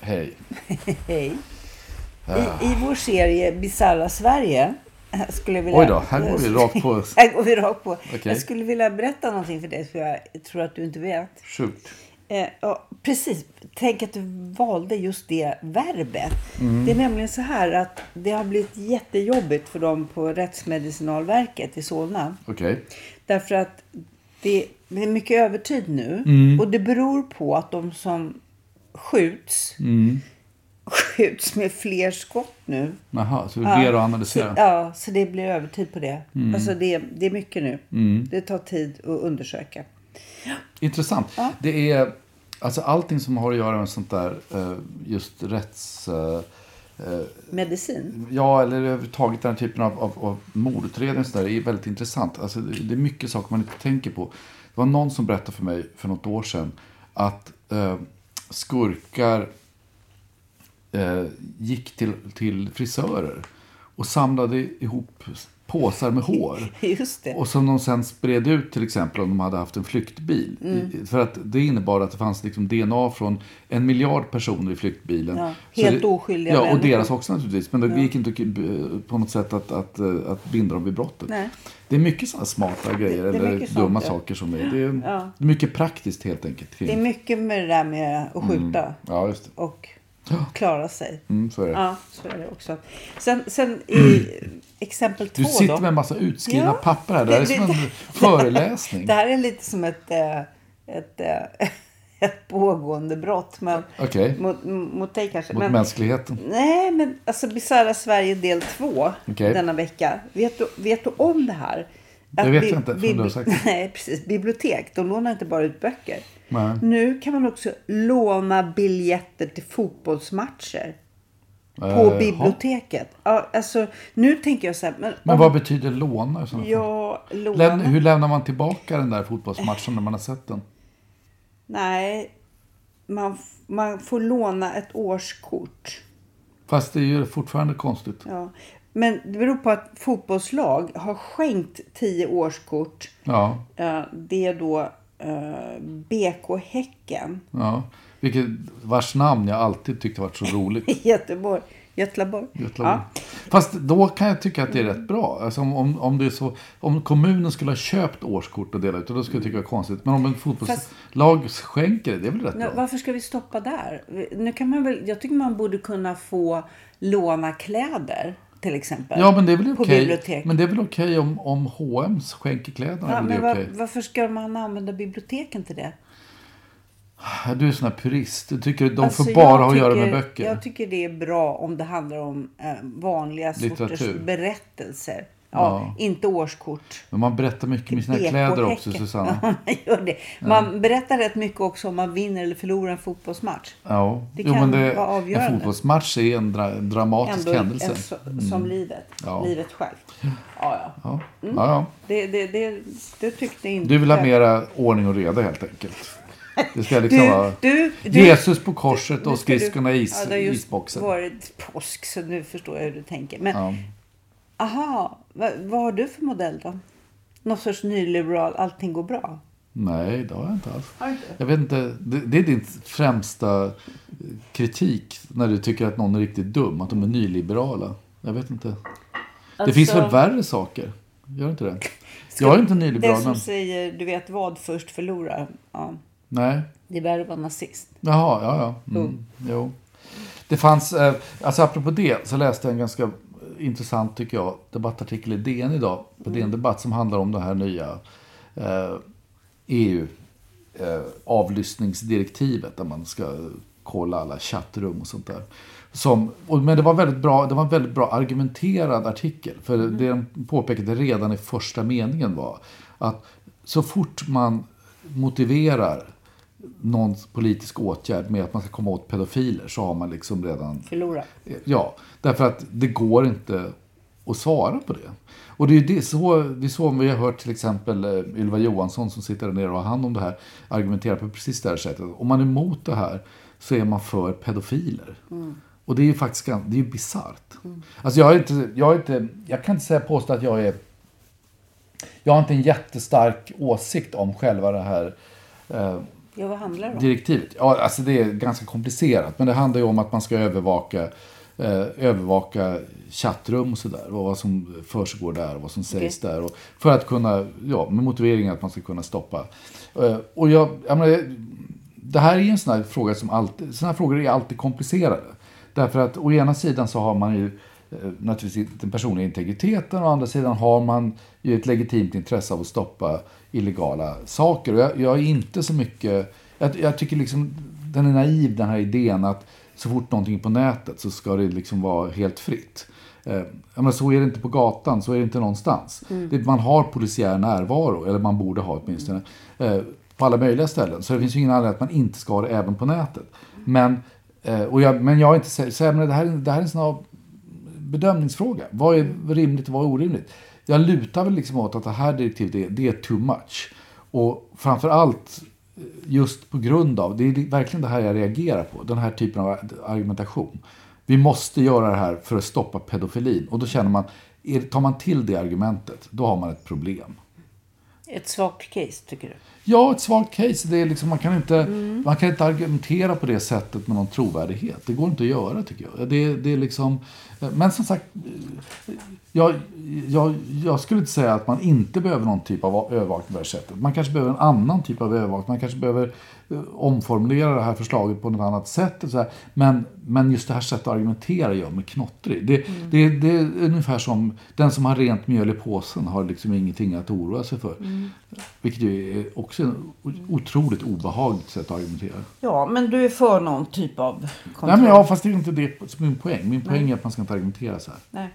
Hej. Hej. I, I vår serie Bizarra Sverige skulle jag vilja... Oj då, här går vi rakt på. här går vi rakt på. Okej. Jag skulle vilja berätta någonting för dig för jag tror att du inte vet. Sjukt. Eh, ja, precis. Tänk att du valde just det verbet. Mm. Det är nämligen så här att det har blivit jättejobbigt för dem på Rättsmedicinalverket i Solna. Okej. Därför att det, det är mycket övertid nu. Mm. Och det beror på att de som skjuts Mm. skjuts med fler skott nu. Jaha, så vi ber att analysera. Så, ja, så det blir övertid på det. Mm. Alltså det, det är mycket nu. Mm. Det tar tid att undersöka. Intressant. Det är alltså allting som har att göra med sånt där, eh, just rätts... eh, eh, Medicin. Ja, eller överhuvudtaget den här typen av, av, av mordutredning och sådär är väldigt intressant. Alltså, det, det är mycket saker man inte tänker på. Det var någon som berättade för mig för något år sedan att eh, skurkar eh, gick till, till frisörer och samlade ihop påsar med hår. Och som de sen spred ut till exempel om de hade haft en flyktbil. Mm. För att det innebar att det fanns liksom DNA från en miljard personer i flyktbilen. Ja, helt det, oskyldiga Ja, och människor. deras också naturligtvis. Men det Ja. gick inte eh, på något sätt att, att, att binda dem vid brottet. Nej. Det är mycket sådana smarta grejer, det är eller dumma saker som är. Det är Ja. mycket praktiskt helt enkelt. Det är mycket med det där med att skjuta. Mm. Ja, just det. Och klara sig. Mm, så är det. Ja, så är det också. Sen, sen i exempel två Du sitter då. med en massa utskrivna Ja. papper här. Det här är som en föreläsning. Det här är lite som ett, eh, ett, eh, ett pågående brott. Men, Okej. mot, mot dig kanske. Mot men, mänskligheten. Nej, men alltså Bizarra Sverige del två Okej. denna vecka. Vet du, vet du om det här? Det vet jag inte, bib- du har sagt. Nej, precis. Bibliotek, de lånar inte bara ut böcker. Nej. Nu kan man också låna biljetter till fotbollsmatcher. På Eh, biblioteket. Ja, alltså, nu tänker jag så här. Men, Men om- vad betyder låna? Ja, låna. Läm- hur lämnar man tillbaka den där fotbollsmatchen när man har sett den? Nej, man, man får låna ett årskort. Fast det är ju fortfarande konstigt. Ja. Men det beror på att fotbollslag har skänkt tio årskort. Ja, Eh, Det är då eh, BK Häcken ja. Vilket, vars namn jag alltid tyckte varit så roligt. Göteborg. Götlaborg. Götlaborg. Fast då kan jag tycka att det är rätt bra. Alltså om, om, om, det så, om kommunen skulle ha köpt årskort och delat ut, då skulle jag tycka det var konstigt. Men om en fotbollslag skänker det, det är väl rätt Nu, bra? varför ska vi stoppa där? Nu kan man väl, jag tycker man borde kunna få låna kläder till exempel. Ja, men det är väl okej. bibliotek. Men det är väl okej om, om H&M skänker kläderna. Ja, men var, okej? varför ska man använda biblioteken till det? Ja, Du är sån här purist. Du tycker de Alltså, får bara ha att göra med böcker. Jag tycker det är bra om det handlar om eh, vanliga sorters Litteratur. berättelser. Ja, Inte årskort. Men man berättar mycket med sina kläder också. Susanna. Ja, man gör det. Man berättar rätt mycket också om man vinner eller förlorar en fotbollsmatch. Ja, Det jo, kan men det, vara avgörande. en fotbollsmatch är en dra, dramatisk Ändå händelse. en, som livet. Ja. Livet självt. Ja, ja. Ja. Ja, ja. Det, det, det, det tyckte inte... Du vill ha mera ordning och reda helt enkelt. Det ska liksom Du- vara du- du- Jesus på korset och skridskorna i is, ja, det har just isboxen. varit påsk så nu förstår jag hur du tänker. Men Ja. aha, vad, vad har du för modell då? Någon sorts nyliberal, allting går bra? Nej, det har jag inte alls. Jag vet inte, det, det är din främsta kritik när du tycker att någon är riktigt dum, att de är nyliberala. Jag vet inte. Det finns väl värre saker? Gör inte det? Jag är inte Den nyliberal, som men... säger du vet vad först förlorar. Ja, Nej. det är värre att vara nazist. Jaha, ja, ja. Mm, jo. Det fanns, eh, alltså apropå det, så läste jag en ganska intressant, tycker jag, debattartikel i DN idag, på DN Debatt, som handlar om det här nya eh, EU eh, där man ska kolla alla chattrum och sånt där. Som, men det var, väldigt bra, det var en väldigt bra argumenterad artikel. För det de påpekade redan i första meningen var att så fort man motiverar någon politisk åtgärd med att man ska komma åt pedofiler så har man liksom redan Förlorar. Ja, därför att det går inte att svara på det. Och det är det så, det är så vi har hört till exempel eh, Ylva Johansson som sitter där nere och har hand om det här argumentera på precis det här sättet. Om man är emot det här så är man för pedofiler. Och det är ju faktiskt det är ju bisarrt. Alltså jag, är inte, jag, är inte, jag kan inte säga påstå att jag är... Jag har inte en jättestark åsikt om själva det här eh, Ja, vad handlar det om? direktivet? Ja, alltså det är ganska komplicerat. Men det handlar ju om att man ska övervaka, eh, övervaka chattrum och sådär. Och vad som försiggår där och vad som sägs där. Och för att kunna, ja, med motiveringen att man ska kunna stoppa. Eh, och jag, jag menar, det här är en sån här fråga som alltid, såna här frågor är alltid komplicerade. Därför att å ena sidan så har man ju naturligtvis den personliga integriteten och å andra sidan har man ju ett legitimt intresse av att stoppa illegala saker. Och jag, jag är inte så mycket, jag, jag tycker liksom den är naiv den här idén att så fort någonting är på nätet så ska det liksom vara helt fritt. Eh, menar, så är det inte på gatan, så är det inte någonstans. Det, man har polisiär närvaro, eller man borde ha åtminstone, eh, på alla möjliga ställen. Så det finns ju ingen anledning att man inte ska ha det även på nätet. Men, eh, och jag, men jag är inte menar, det, här, är- det här är en sån här bedömningsfråga. Vad är rimligt och vad är orimligt? Jag lutar väl liksom åt att det här direktivet är, det är too much. Och framför allt eh, just på grund av, det är verkligen det här jag reagerar på, den här typen av argumentation. Vi måste göra det här för att stoppa pedofilin. Och då känner man, tar man till det argumentet, då har man ett problem. Ett svagt case, tycker du? Ja, ett svagt case. Det är liksom, man, kan inte, man kan inte argumentera på det sättet med någon trovärdighet. Det går inte att göra tycker jag. Det, det är liksom, men som sagt, jag, jag, jag skulle inte säga att man inte behöver någon typ av övervakning på det här sättet. Man kanske behöver en annan typ av övervakning. Man kanske behöver eh, omformulera det här förslaget på något annat sätt. Så här. Men, men just det här sättet att argumentera gör mig knottrig. Det, det, det är ungefär som den som har rent mjöl i påsen har liksom ingenting att oroa sig för. Vilket ju är också ett otroligt obehagligt sätt att argumentera. Ja, men du är för någon typ av kontroll? Nej, men ja, fast det är inte det som är min poäng. Min poäng är att man ska inte argumentera så här. Nej.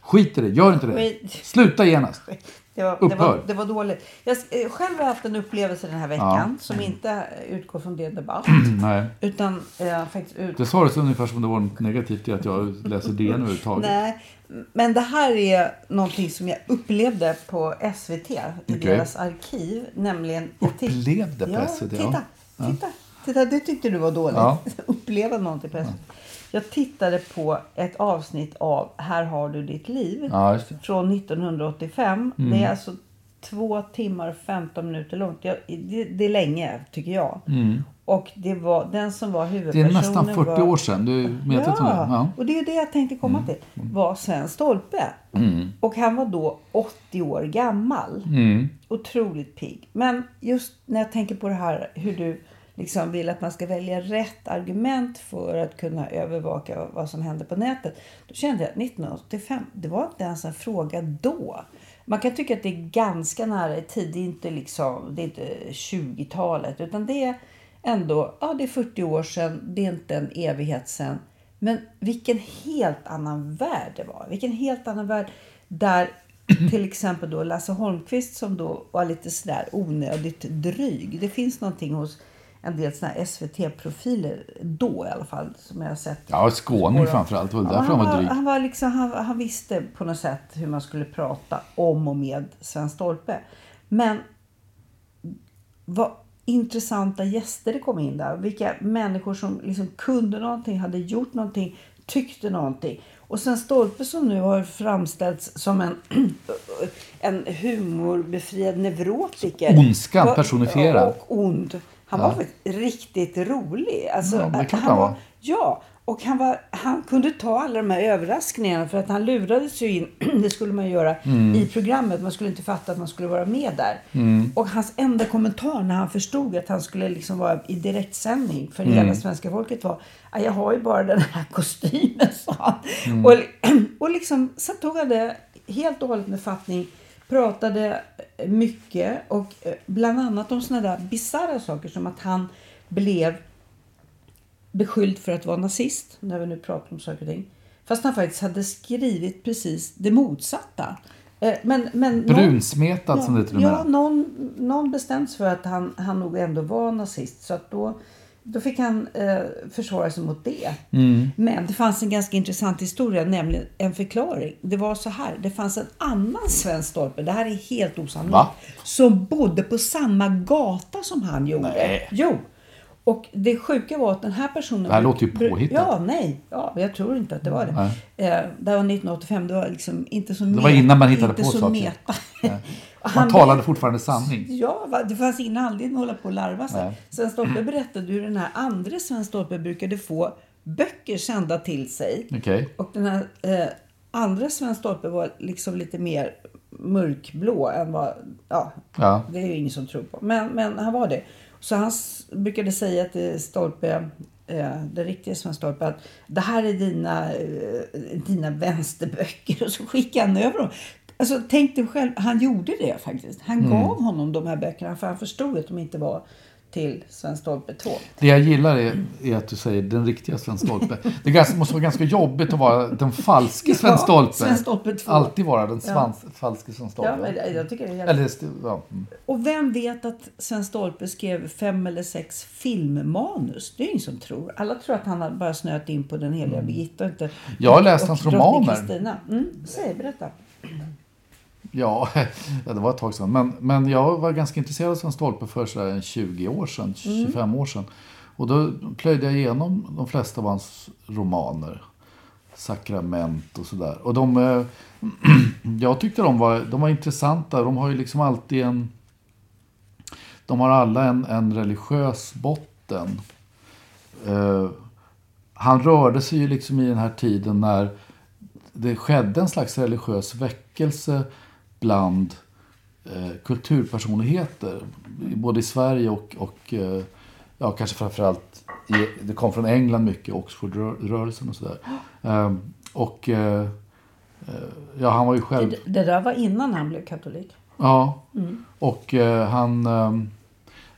Skit i det, gör inte det. Skit. Sluta genast. Det var, det, var, det var dåligt. Jag eh, själv har haft en upplevelse den här veckan som inte utgår från det debatt. Nej. utan eh, faktiskt ut... Det sa du ungefär som det var något negativt i att jag läser DN överhuvudtaget. Nej, men det här är någonting som jag upplevde på SVT i Okej. deras arkiv. Nämligen... jag Upplevde på ja, SVT, Titta, ja. titta, titta, det tyckte du var dåligt. Ja. Uppleva någonting på SVT. Jag tittade på ett avsnitt av Här har du ditt liv. Ja. Från 1985. Mm. Det är alltså två timmar och 15 minuter långt. Jag, det, det är länge, tycker jag. Och det var den som var Mm. Det är huvudpersonen. nästan 40 var, år sedan. Du är medveten om det? Ja, Ja. Mm. och det är det jag tänkte komma till. Var Sven Stolpe. Och han var då 80 år gammal. Mm. Otroligt pigg. Men just när jag tänker på det här hur du liksom vill att man ska välja rätt argument för att kunna övervaka vad som händer på nätet. Då kände jag att 1985, det var inte ens en fråga då. Man kan tycka att det är ganska nära i tid. Det är inte, liksom, det är inte 20-talet. Utan det är ändå ja, det är 40 år sedan. Det är inte en evighet sedan. Men vilken helt annan värld det var. Vilken helt annan värld där till exempel då Lasse Holmqvist som då var lite sådär onödigt dryg. Det finns någonting hos en del såna SVT-profiler då i alla fall som jag har sett. Ja, skåning framförallt. Det var Ja, därför han, han var dryg. han, var liksom, han, han visste på något sätt hur man skulle prata om och med Sven Stolpe. Men vad intressanta gäster det kom in där. Vilka människor som liksom kunde någonting, hade gjort någonting, tyckte någonting. Och sen Stolpe som nu har framställts som en, en humorbefriad neurotiker. Ondskan personifierad. Och ond. Han var riktigt rolig. Alltså, Ja, det klart han var. Ja, och han, var, han kunde ta alla de här överraskningarna för att han lurades ju in, det skulle man göra, Mm. i programmet. Man skulle inte fatta att man skulle vara med där. Och hans enda kommentar när han förstod att han skulle liksom vara i direktsändning för Mm. hela svenska folket var "Ja, jag har ju bara den här kostymen, sa han. Mm. Och, och liksom, sen tog han det helt och hållet med fattning pratade mycket och eh, bland annat om såna där bisarra saker som att han blev beskylld för att vara nazist, när vi nu pratar om saker och ting. Fast han faktiskt hade skrivit precis det motsatta. Eh, Men, men någon- Brunsmetad som det till och med Ja, någon, någon bestämt sig för att han, han nog ändå var nazist. Så att då, då fick han eh, försvara sig mot det. Mm. Men det fanns en ganska intressant historia, nämligen en förklaring. Det var så här, det fanns en annan svensk stolpe, det här är helt osannolikt, som bodde på samma gata som han gjorde. Nej. Jo. Och det sjuka var att den här personen... Det här låter ju påhittat. Ja, nej. Ja, jag tror inte att det var det. Nej. Eh, det var 1985. Det var liksom inte så Det var innan man hittade på saker. Man Han- talade fortfarande sanning. Ja, det fanns ingen anledning att hålla på och larva sig. Nej. Sven Stolpe berättade hur den här andra Sven Stolpe brukade få böcker sända till sig. Okej. Och den här eh, andra Sven Stolpe var liksom lite mer mörkblå än vad... Ja, Ja. det är ju ingen som tror på. Men, men han var det. Så han brukade säga till Stolpe, eh, den riktiga Sven Stolpe, att det här är dina, eh, dina vänsterböcker. Och så skickade han över dem. Alltså, tänk dig själv, han gjorde det faktiskt. Han Mm. gav honom de här böckerna för han förstod att de inte var till Sven Stolpe 2. Det jag gillar är, är att du säger den riktiga Sven Stolpe. Det ganska, måste vara ganska jobbigt att vara den falske Sven Ja, Stolpe. Sven Stolpe två. Alltid vara den svans, falske Sven Stolpe. Ja, jag, tycker det är. Eller, ja. mm. Och vem vet att Sven Stolpe skrev fem eller sex filmmanus? Det är ingen som tror. Alla tror att han har bara snöat in på den heliga Birgitta och inte... Mm. Jag har läst och hans drottning romaner. Mm, säg, berätta. Ja, det var ett tag sedan. Men, men jag var ganska intresserad av Sven Stolpe för sådär en 20 år sedan, 25 år sedan. Och då plöjde jag igenom de flesta av hans romaner. Sakrament och sådär. Och de, eh, jag tyckte de var, de var intressanta. De har ju liksom alltid en... De har alla en, en religiös botten. Eh, han rörde sig ju liksom i den här tiden när det skedde en slags religiös väckelse bland eh, kulturpersonligheter. Både i Sverige och, och eh, ja, kanske framförallt i, det kom från England mycket, Oxfordrörelsen och sådär. Eh, och eh, ja, han var ju själv... Det, det där var innan han blev katolik. Ja, och eh, han... Eh,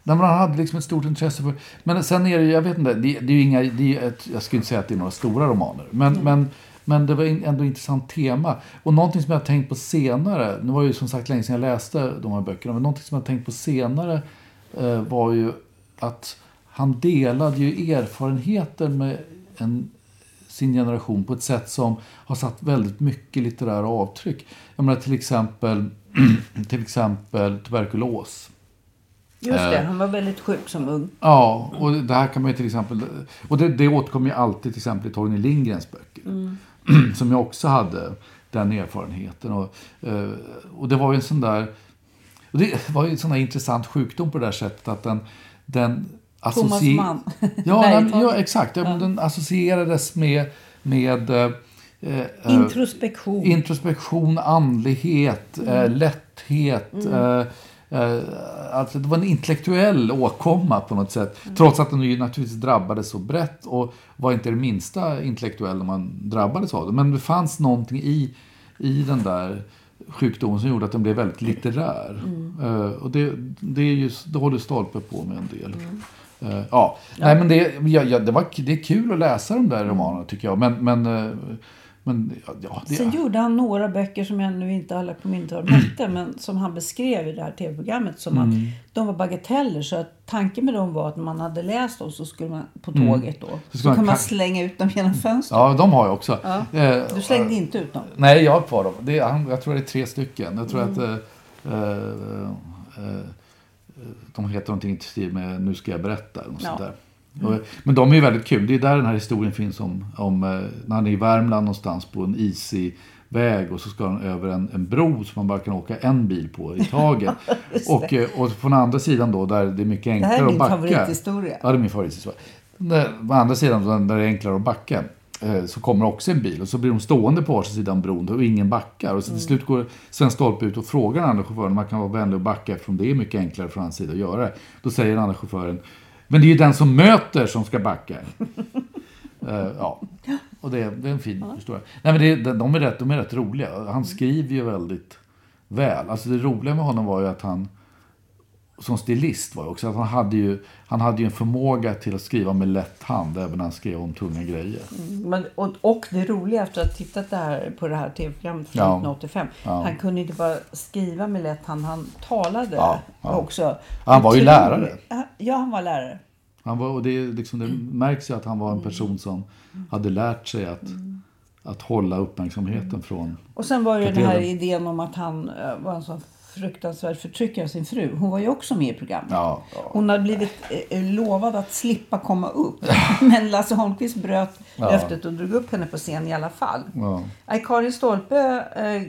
nej, han hade liksom ett stort intresse för... Men sen är det ju, jag vet inte, det, det är ju inga... Det är ett, jag skulle inte säga att det är några stora romaner. Men, men, men det var ändå ett intressant tema. Och någonting som jag har tänkt på senare, nu var det ju som sagt länge sedan jag läste de här böckerna, men någonting som jag har tänkt på senare eh, var ju att han delade ju erfarenheter med en sin generation på ett sätt som har satt väldigt mycket litterära avtryck. Jag menar till exempel, till exempel tuberkulos. Just det, Eh. han var väldigt sjuk som ung. Ja, och det här kan man ju till exempel... Och det, det återkommer ju alltid till exempel i Torgny Lindgrens böcker. Som jag också hade den erfarenheten. Och, eh, och det var ju en sån där... Det var ju en sån där intressant sjukdom på det där sättet att den... den Thomas Mann. Ja, den, ja exakt. Ja. Den associerades med... med eh, eh, Introspektion. Introspektion, andlighet, eh, lätthet. Eh, eh, alltså det var en intellektuell åkomma på något sätt. Trots att den ju naturligtvis drabbades så brett och var inte det minsta intellektuell när man drabbades av det. Men det fanns någonting i, i den där sjukdomen som gjorde att den blev väldigt litterär. Eh, och det, det, är just, det håller Stolpe på med en del. Eh, ja. Nej, men det, ja, ja, det, var, det är kul att läsa de där romanerna tycker jag. Men, men, eh, Men ja, ja, Sen gjorde han några böcker som jag nu inte alla på minnet vad de hette. Men som han beskrev i det här tv-programmet. Som Mm. att de var bagateller. Så att tanken med dem var att när man hade läst dem så skulle man på tåget då. Så, Mm. ska man kan man slänga ut dem genom fönstret. ja, de har jag också. Eh, Du slängde inte ut dem. Nej, jag har kvar dem. Det är, jag tror det är tre stycken. Jag tror Mm. att eh, eh, eh, de heter någonting i stil med Nu ska jag berätta. eller Något Ja. sånt där. Och, men de är ju väldigt kul. Det är där den här historien finns om, om eh, när han är i Värmland någonstans på en isig väg och så ska han över en, en bro som man bara kan åka en bil på i taget. och, eh, och den andra sidan då där det är mycket Det enklare här är att min backa. favorithistoria. Ja, det är min favorithistoria. Där- På andra sidan, där det är enklare att backa, eh, så kommer också en bil och så blir de stående på varsin sida om bron och ingen backar. Och så till slut går Sven Stolpe ut och frågar den andra chauffören om man kan vara vänlig och backa eftersom det är mycket enklare från hans sida att göra det. Då säger den andra chauffören men det är ju den som möter som ska backa. Eh, ja, och det, det är en fin historia. Nej, men det, de, de, är rätt, de är rätt roliga. Han skriver ju väldigt väl. Alltså det roliga med honom var ju att han som stilist var ju också att han hade ju, han hade ju en förmåga till att skriva med lätt hand även när han skrev om tunga grejer. Men, och, och det roliga efter att ha tittat där, på det här tv-programmet från Ja. 1985. Ja. Han kunde inte bara skriva med lätt hand, han talade Ja, också. Han var ju lärare. Ja, han var lärare. Han var, och det, liksom, det märks ju att han var en person som hade lärt sig att, att hålla uppmärksamheten från... Och sen var det den här idén om att han eh, var en sån fruktansvärd förtryckare av sin fru. Hon var ju också med i programmet. Ja, ja. Hon hade blivit eh, lovad att slippa komma upp. Men Lasse Holmqvist bröt Ja. löftet och drog upp henne på scen i alla fall. Ja. Nej, Karin Stolpe eh,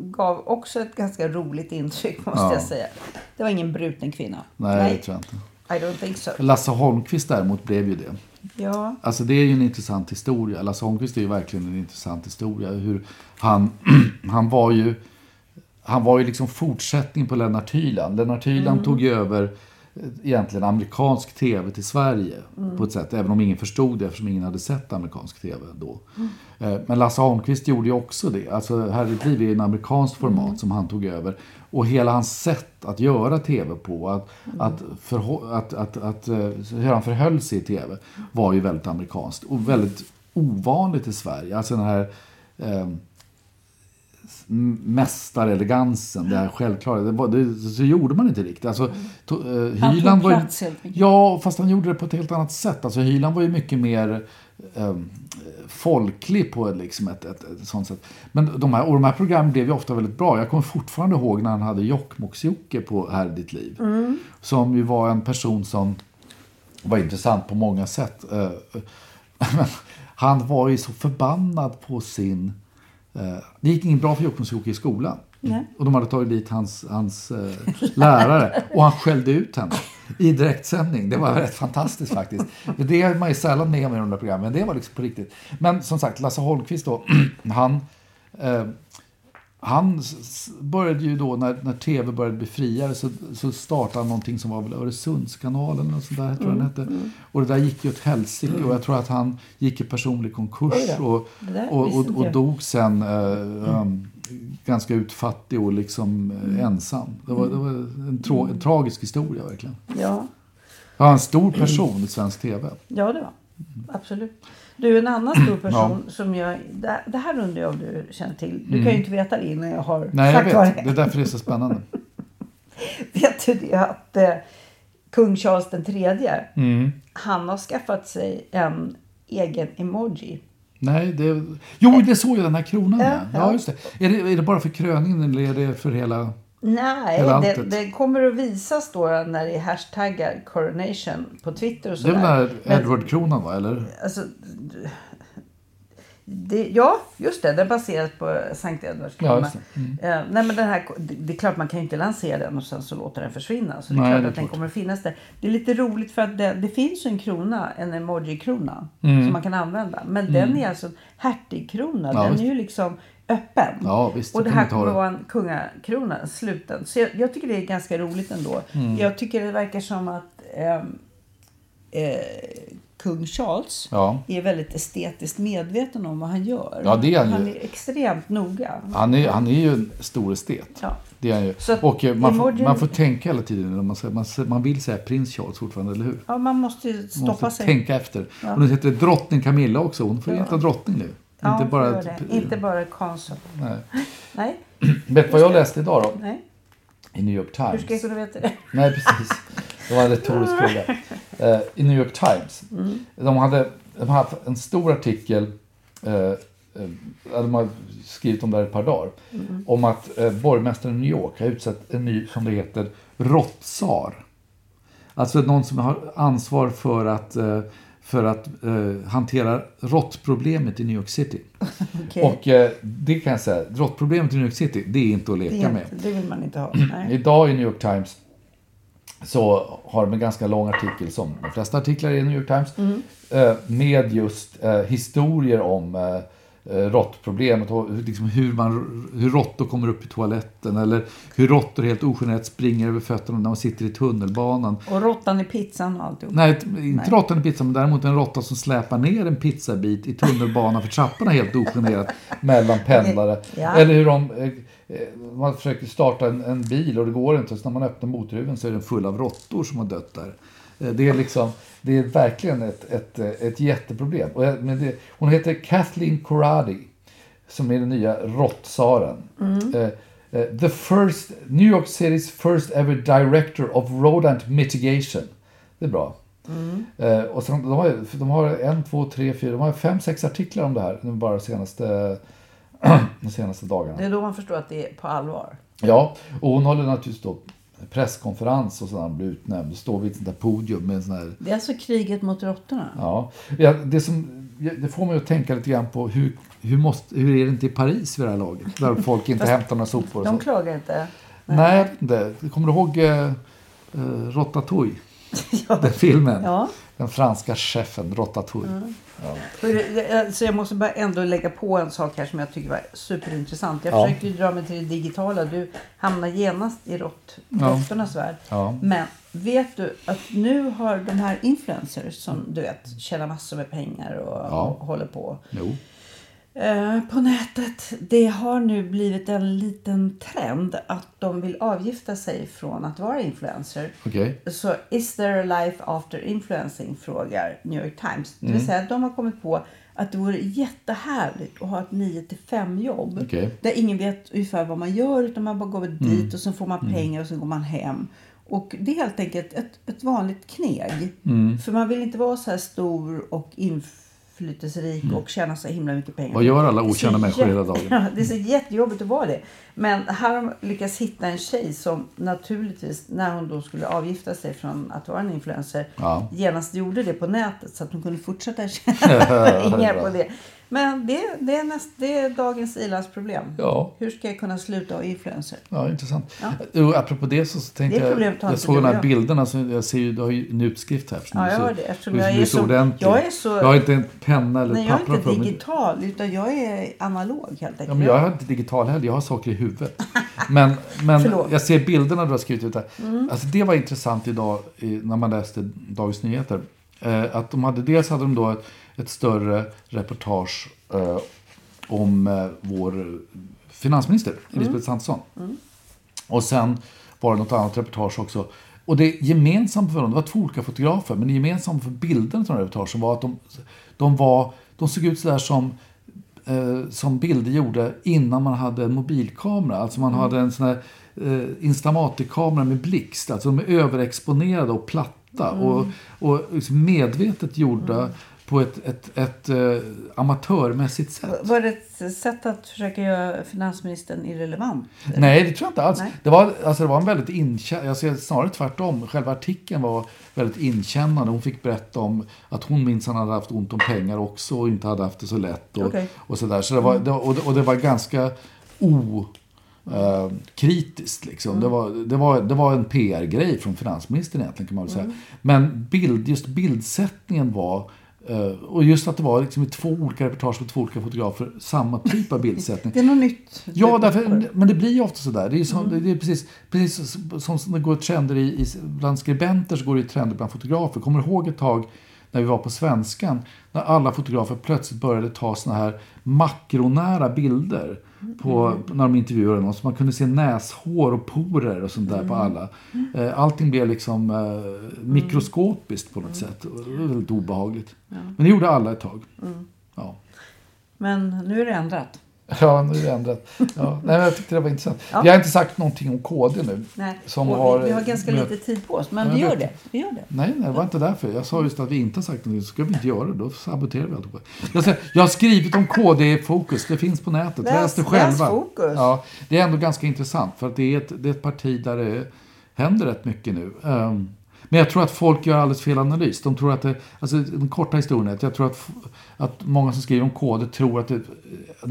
gav också ett ganska roligt intryck måste Ja. jag säga. Det var ingen bruten kvinna. Nej, det tror jag inte. I don't think so. Lasse Holmqvist däremot blev ju det. Ja, Alltså det är ju en intressant historia. Lasse Holmqvist är ju verkligen en intressant historia. Hur han, han var ju han var ju liksom fortsättning på Lennart Hyland. Lennart Hyland tog ju över eh, egentligen amerikansk tv till Sverige på ett sätt. Även om ingen förstod det eftersom ingen hade sett amerikansk tv då. Eh, Men Lasse Holmqvist gjorde ju också det. Alltså Här i ett liv är en amerikansk format som han tog över. Och hela hans sätt att göra tv på, att, att, förhå- att, att, att, eh, hur han förhöll sig i tv var ju väldigt amerikanskt. Och väldigt ovanligt i Sverige. Alltså den här eh, mästarelegansen, det här självklara. Det, var, det, så gjorde man inte riktigt. Alltså, to, eh, Han tog var ju, plats helt enkelt. Ja, fast han gjorde det på ett helt annat sätt. Alltså Hyland var ju mycket mer eh, folklig på liksom ett, ett, ett sånt sätt. Men de här, och de här programmen blev ju ofta väldigt bra. Jag kommer fortfarande ihåg när han hade Jokkmokks-Jocke på Här är ditt liv. Mm. Som ju var en person som var intressant på många sätt. Eh, han var ju så förbannad på sin... eh, Det gick inget bra för Jokkmokks-Jocke i skolan. Nej. Och de hade tagit dit hans, hans eh, lärare. Och han skällde ut henne i direktsändning. Det var rätt fantastiskt faktiskt. Det är man ju sällan med om i de där programmen. Det var liksom på riktigt. Men som sagt, Lasse Holmqvist då. han... Eh, han började ju då, när, när tv började bli friare, så, så startade han någonting som var väl Öresundskanalen eller något sånt där, tror jag den hette. Och det där gick ju åt helsike och jag tror att han gick i personlig konkurs då. och, och, och, och dog sen eh, um, ganska utfattig och liksom eh, ensam. Det var, det var en, trå- en tragisk historia verkligen. ja, Han var en stor person i svensk tv. ja det var. Absolut. Du, en annan stor person som jag... Det, det här undrar jag om du känner till. Du kan ju inte veta det innan jag har Mm. Nej, jag sagt vad vet. det är därför det är så spännande. Vet du det att eh, kung Charles den tredje, Mm. han har skaffat sig en egen emoji. Nej, det... Jo, det såg jag den här kronan. Ja, Ja, ja. ja. just det. Är, det. är det bara för kröningen eller är det för hela... Nej, det, det kommer att visas då när det är hashtaggar coronation på Twitter och Det är väl sådär. Men- Edward-kronan va? Eller? Alltså, det, ja, just det. Den är baserad på Sankt Edwards Ja, krona. just det. Eh, nej, men den här, det, det är klart man kan ju inte lansera den och sen så låta den försvinna. Så det är Nej, klart det att den kommer att finnas där. Det är lite roligt för att det, det finns en krona, en emoji-krona, Mm. som man kan använda. Men den är alltså en hertigkrona. Ja, den är ju liksom öppen. Ja, visst, och det här kommer vara en kungakrona, sluten. Så jag, jag tycker det är ganska roligt ändå. Mm. Jag tycker det verkar som att ehm, eh, kung Charles Ja. är väldigt estetiskt medveten om vad han gör. Ja, det är han ju. Han är extremt noga. Han är, han är ju en stor estet. Ja. Det är han ju. Så Och eh, man, får, man får tänka hela tiden. Man, man, man vill säga prins Charles fortfarande, eller hur? Ja, man måste ju Man stoppa måste sig. tänka efter. Ja. Och nu heter det drottning Camilla också. Hon får heta drottning nu. Ja, inte bara... det. Inte bara konsult. Nej. Nej. Vet vad jag läste idag då? Nej. I New York Times. Hur ska jag kunna veta det? Nej, precis. Det var en retorisk fråga. Eh, I New York Times. De, hade, de hade en stor artikel. Eh, eh, de har skrivit om det här ett par dagar. Om att eh, borgmästaren i New York har utsett en ny, som det heter, råttsar. Alltså någon som har ansvar för att, eh, för att eh, hantera råttproblemet i New York City. Okej. Och eh, det kan jag säga, råttproblemet i New York City, det är inte att leka det, med. det vill man inte ha. Idag i New York Times så har de en ganska lång artikel, som de flesta artiklar i New York Times, eh, med just eh, historier om eh, råttproblemet och hur- liksom hur, man, hur råttor kommer upp i toaletten eller hur råttor helt ogenerat springer över fötterna när man sitter i tunnelbanan. Och råttan i pizzan och alltihop. Nej, inte råttan i pizzan, men däremot en råtta som släpar ner en pizzabit i tunnelbanan för trapporna helt ogenerat mellan pendlare. Ja. Eller hur de, eh, eh, man försöker starta en, en bil och det går inte. Så när man öppnar motorhuven så är den full av råttor som har dött där. Eh, Det är, liksom, det är verkligen ett, ett, ett jätteproblem. Och jag- men det, hon heter Kathleen Corradi som är den nya råttsaren. Eh, eh, the first, New York City's first ever director of rodent mitigation. Det är bra. Eh, och sen, de, har, de har en, två, tre, fyra, de har fem, sex artiklar om det här nu bara de senaste, de senaste dagarna. Det är då man förstår att det är på allvar. Ja, och hon håller naturligtvis då presskonferens och sådär, blir utnämnd. Står vid ett sånt där podium med en sån här Det är alltså kriget mot råttorna. Ja, ja det, som, det får mig att tänka lite grann på hur, hur, måste, hur är det inte i Paris vid det här laget? Där folk inte hämtar några sopor. Och De klagar inte. Nej, vet inte. Kommer du ihåg eh, eh, Ratatouille? Den filmen. Ja. Den franska chefen Ratatouille. För, så jag måste bara ändå lägga på en sak här som jag tycker var superintressant. Jag Ja. försökte dra mig till det digitala. Du hamnar genast i rått, Ja. råttornas värld. Ja. Men vet du att nu har de här influencers som du vet tjänar massor med pengar och, Ja. och håller på. Jo. Eh, på nätet. Det har nu blivit en liten trend att de vill avgifta sig från att vara influencer. Okej. Så is there a life after influencing? Frågar New York Times. Det Mm. vill säga att de har kommit på att det vore jättehärligt att ha ett 9 till 5 jobb. Mm. Där ingen vet ungefär vad man gör utan man bara går dit och så får man pengar och så går man hem. Och det är helt enkelt ett, ett vanligt kneg. Mm. För man vill inte vara så här stor och inflytelserik och tjäna så himla mycket pengar. Mm. Vad gör alla okända människor hela dagen? Det är så jättejobbigt att vara det. Men här har de lyckats hitta en tjej som naturligtvis när hon då skulle avgifta sig från att vara en influencer Ja. genast gjorde det på nätet så att hon kunde fortsätta tjäna pengar på det. Men det, det, är näst, det är dagens ilandsproblem. Ja. Hur ska jag kunna sluta vara influencer? Ja, intressant. Ja. Jo, apropå det så så tänkte Det jag, jag såg de och här bilderna, så jag ser ju, du har ju en utskrift här. Ja, jag har det, eftersom du- jag är så ordentlig. jag är så- Jag har inte en penna eller Nej, ett jag är papper inte digital utan jag är analog helt enkelt. Ja, men jag är inte digital heller, jag har saker i huvudet. Men, men Förlåt. Mm. jag ser bilderna du har skrivit ut här. Alltså det var intressant idag när man läste Dagens Nyheter. Eh, att de hade, dels hade de då ett, större reportage eh, om eh, vår finansminister, Elisabeth Mm. Svantesson. Och sen var det något annat reportage också. Och det gemensamma för dem, det var två olika fotografer, men det gemensamma för bilderna här reportagen var att de, de, var, de såg ut sådär som eh, som bilder gjorde innan man hade en mobilkamera. Alltså man hade en sån här eh, Instamatic-kamera med blixt. Alltså de är överexponerade och platta. Och, och liksom medvetet gjorda på ett, ett, ett eh, amatörmässigt sätt. Var det ett sätt att försöka göra finansministern irrelevant? Nej, det tror jag inte alls. Nej. Det var, alltså, det var en väldigt inkännande, ser snarare tvärtom. Själva artikeln var väldigt inkännande. Hon fick berätta om att hon minsann hade haft ont om pengar också och inte hade haft det så lätt. Och, Okej. och, så där. Så det var, det, och, det, och det var ganska o... Eh, kritiskt liksom. Det, var, det, var, det var en PR-grej från finansministern egentligen kan man väl säga. Men bild, just bildsättningen var och just att det var liksom två olika reportage med två olika fotografer, samma typ av bildsättning. Det är något nytt. Ja, därför, men det blir ju ofta sådär. Det är, som, det är precis, precis som det går trender i, i, bland skribenter så går det trender bland fotografer. Kommer ihåg ett tag när vi var på Svenskan när alla fotografer plötsligt började ta såna här makronära bilder på, när de intervjuade någon. Så man kunde se näshår och porer och sånt där på alla. Eh, Allting blev liksom eh, mikroskopiskt på något sätt. Och Det var väldigt obehagligt. Men det gjorde alla ett tag. Ja. Men nu är det ändrat. Ja, nu är det ändrat. Ja, nej, jag tyckte det var intressant. Ja. Vi har inte sagt någonting om KD nu. Nej. Som har, vi, vi har ganska lite tid på oss, men vi gör det. Vi gör det. Nej, nej, det var inte därför. Jag sa just att vi inte har sagt någonting. Så ska vi inte göra det. Då saboterar vi alltihopa. Jag, säger, jag har skrivit om KD-fokus. Det finns på nätet. Läs- Läs, det läs själva. Fokus. Ja, det är ändå ganska intressant. För att det är ett, det är ett parti där det händer rätt mycket nu. Ehm, men jag tror att folk gör alldeles fel analys. De tror att det, alltså den korta historien är att jag tror att, att många som skriver om KD tror att det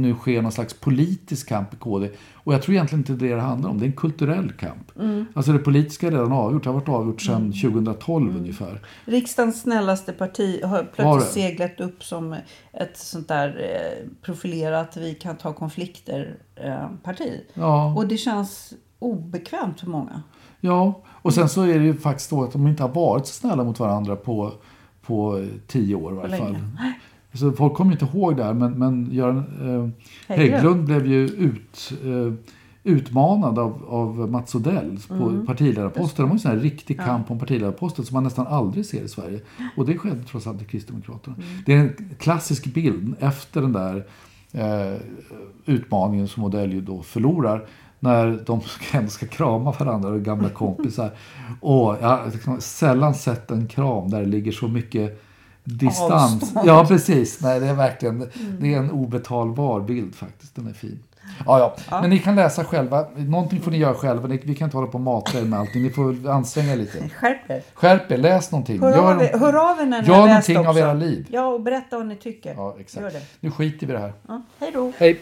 nu sker någon slags politisk kamp i KD. Och jag tror egentligen inte det det handlar om. Det är en kulturell kamp. Alltså det politiska är redan avgjort. Det har varit avgjort sedan 2012 ungefär. Riksdagens snällaste parti har Har plötsligt det? seglat upp som ett sånt där eh, profilerat vi kan ta konflikter eh, parti. Ja. Och det känns obekvämt för många. Ja, och sen så är det ju faktiskt så att de inte har varit så snälla mot varandra på, på tio år i varje fall. Så folk kommer inte ihåg det här, men, men Göran eh, Hägglund. Blev ju ut, eh, utmanad av, av Mats Odell på Mm. partiledarposten. Det var en sån här riktig kamp om partiledarposten som man nästan aldrig ser i Sverige. Och det skedde trots allt i Kristdemokraterna. Mm. Det är en klassisk bild efter den där eh, utmaningen som Odell ju då förlorar. När de ändå ska krama varandra och gamla kompisar. Och jag har sällan sett en kram där det ligger så mycket distans. Avstånd. Ja, precis. Nej, det är verkligen det är en obetalbar bild faktiskt. Den är fin. Ja, ja. Men ni kan läsa själva. Någonting får ni göra själva. Vi kan inte hålla på och mata er med allting. Ni får anstränga er lite. Skärp er. Skärp er, läs någonting. Hör, Gör, av er, hör av er när ni gör har läst någonting av också. era liv. Ja, och berätta vad ni tycker. Ja, exakt. Gör det. Nu skiter vi i det här. Ja, hej då. Hej.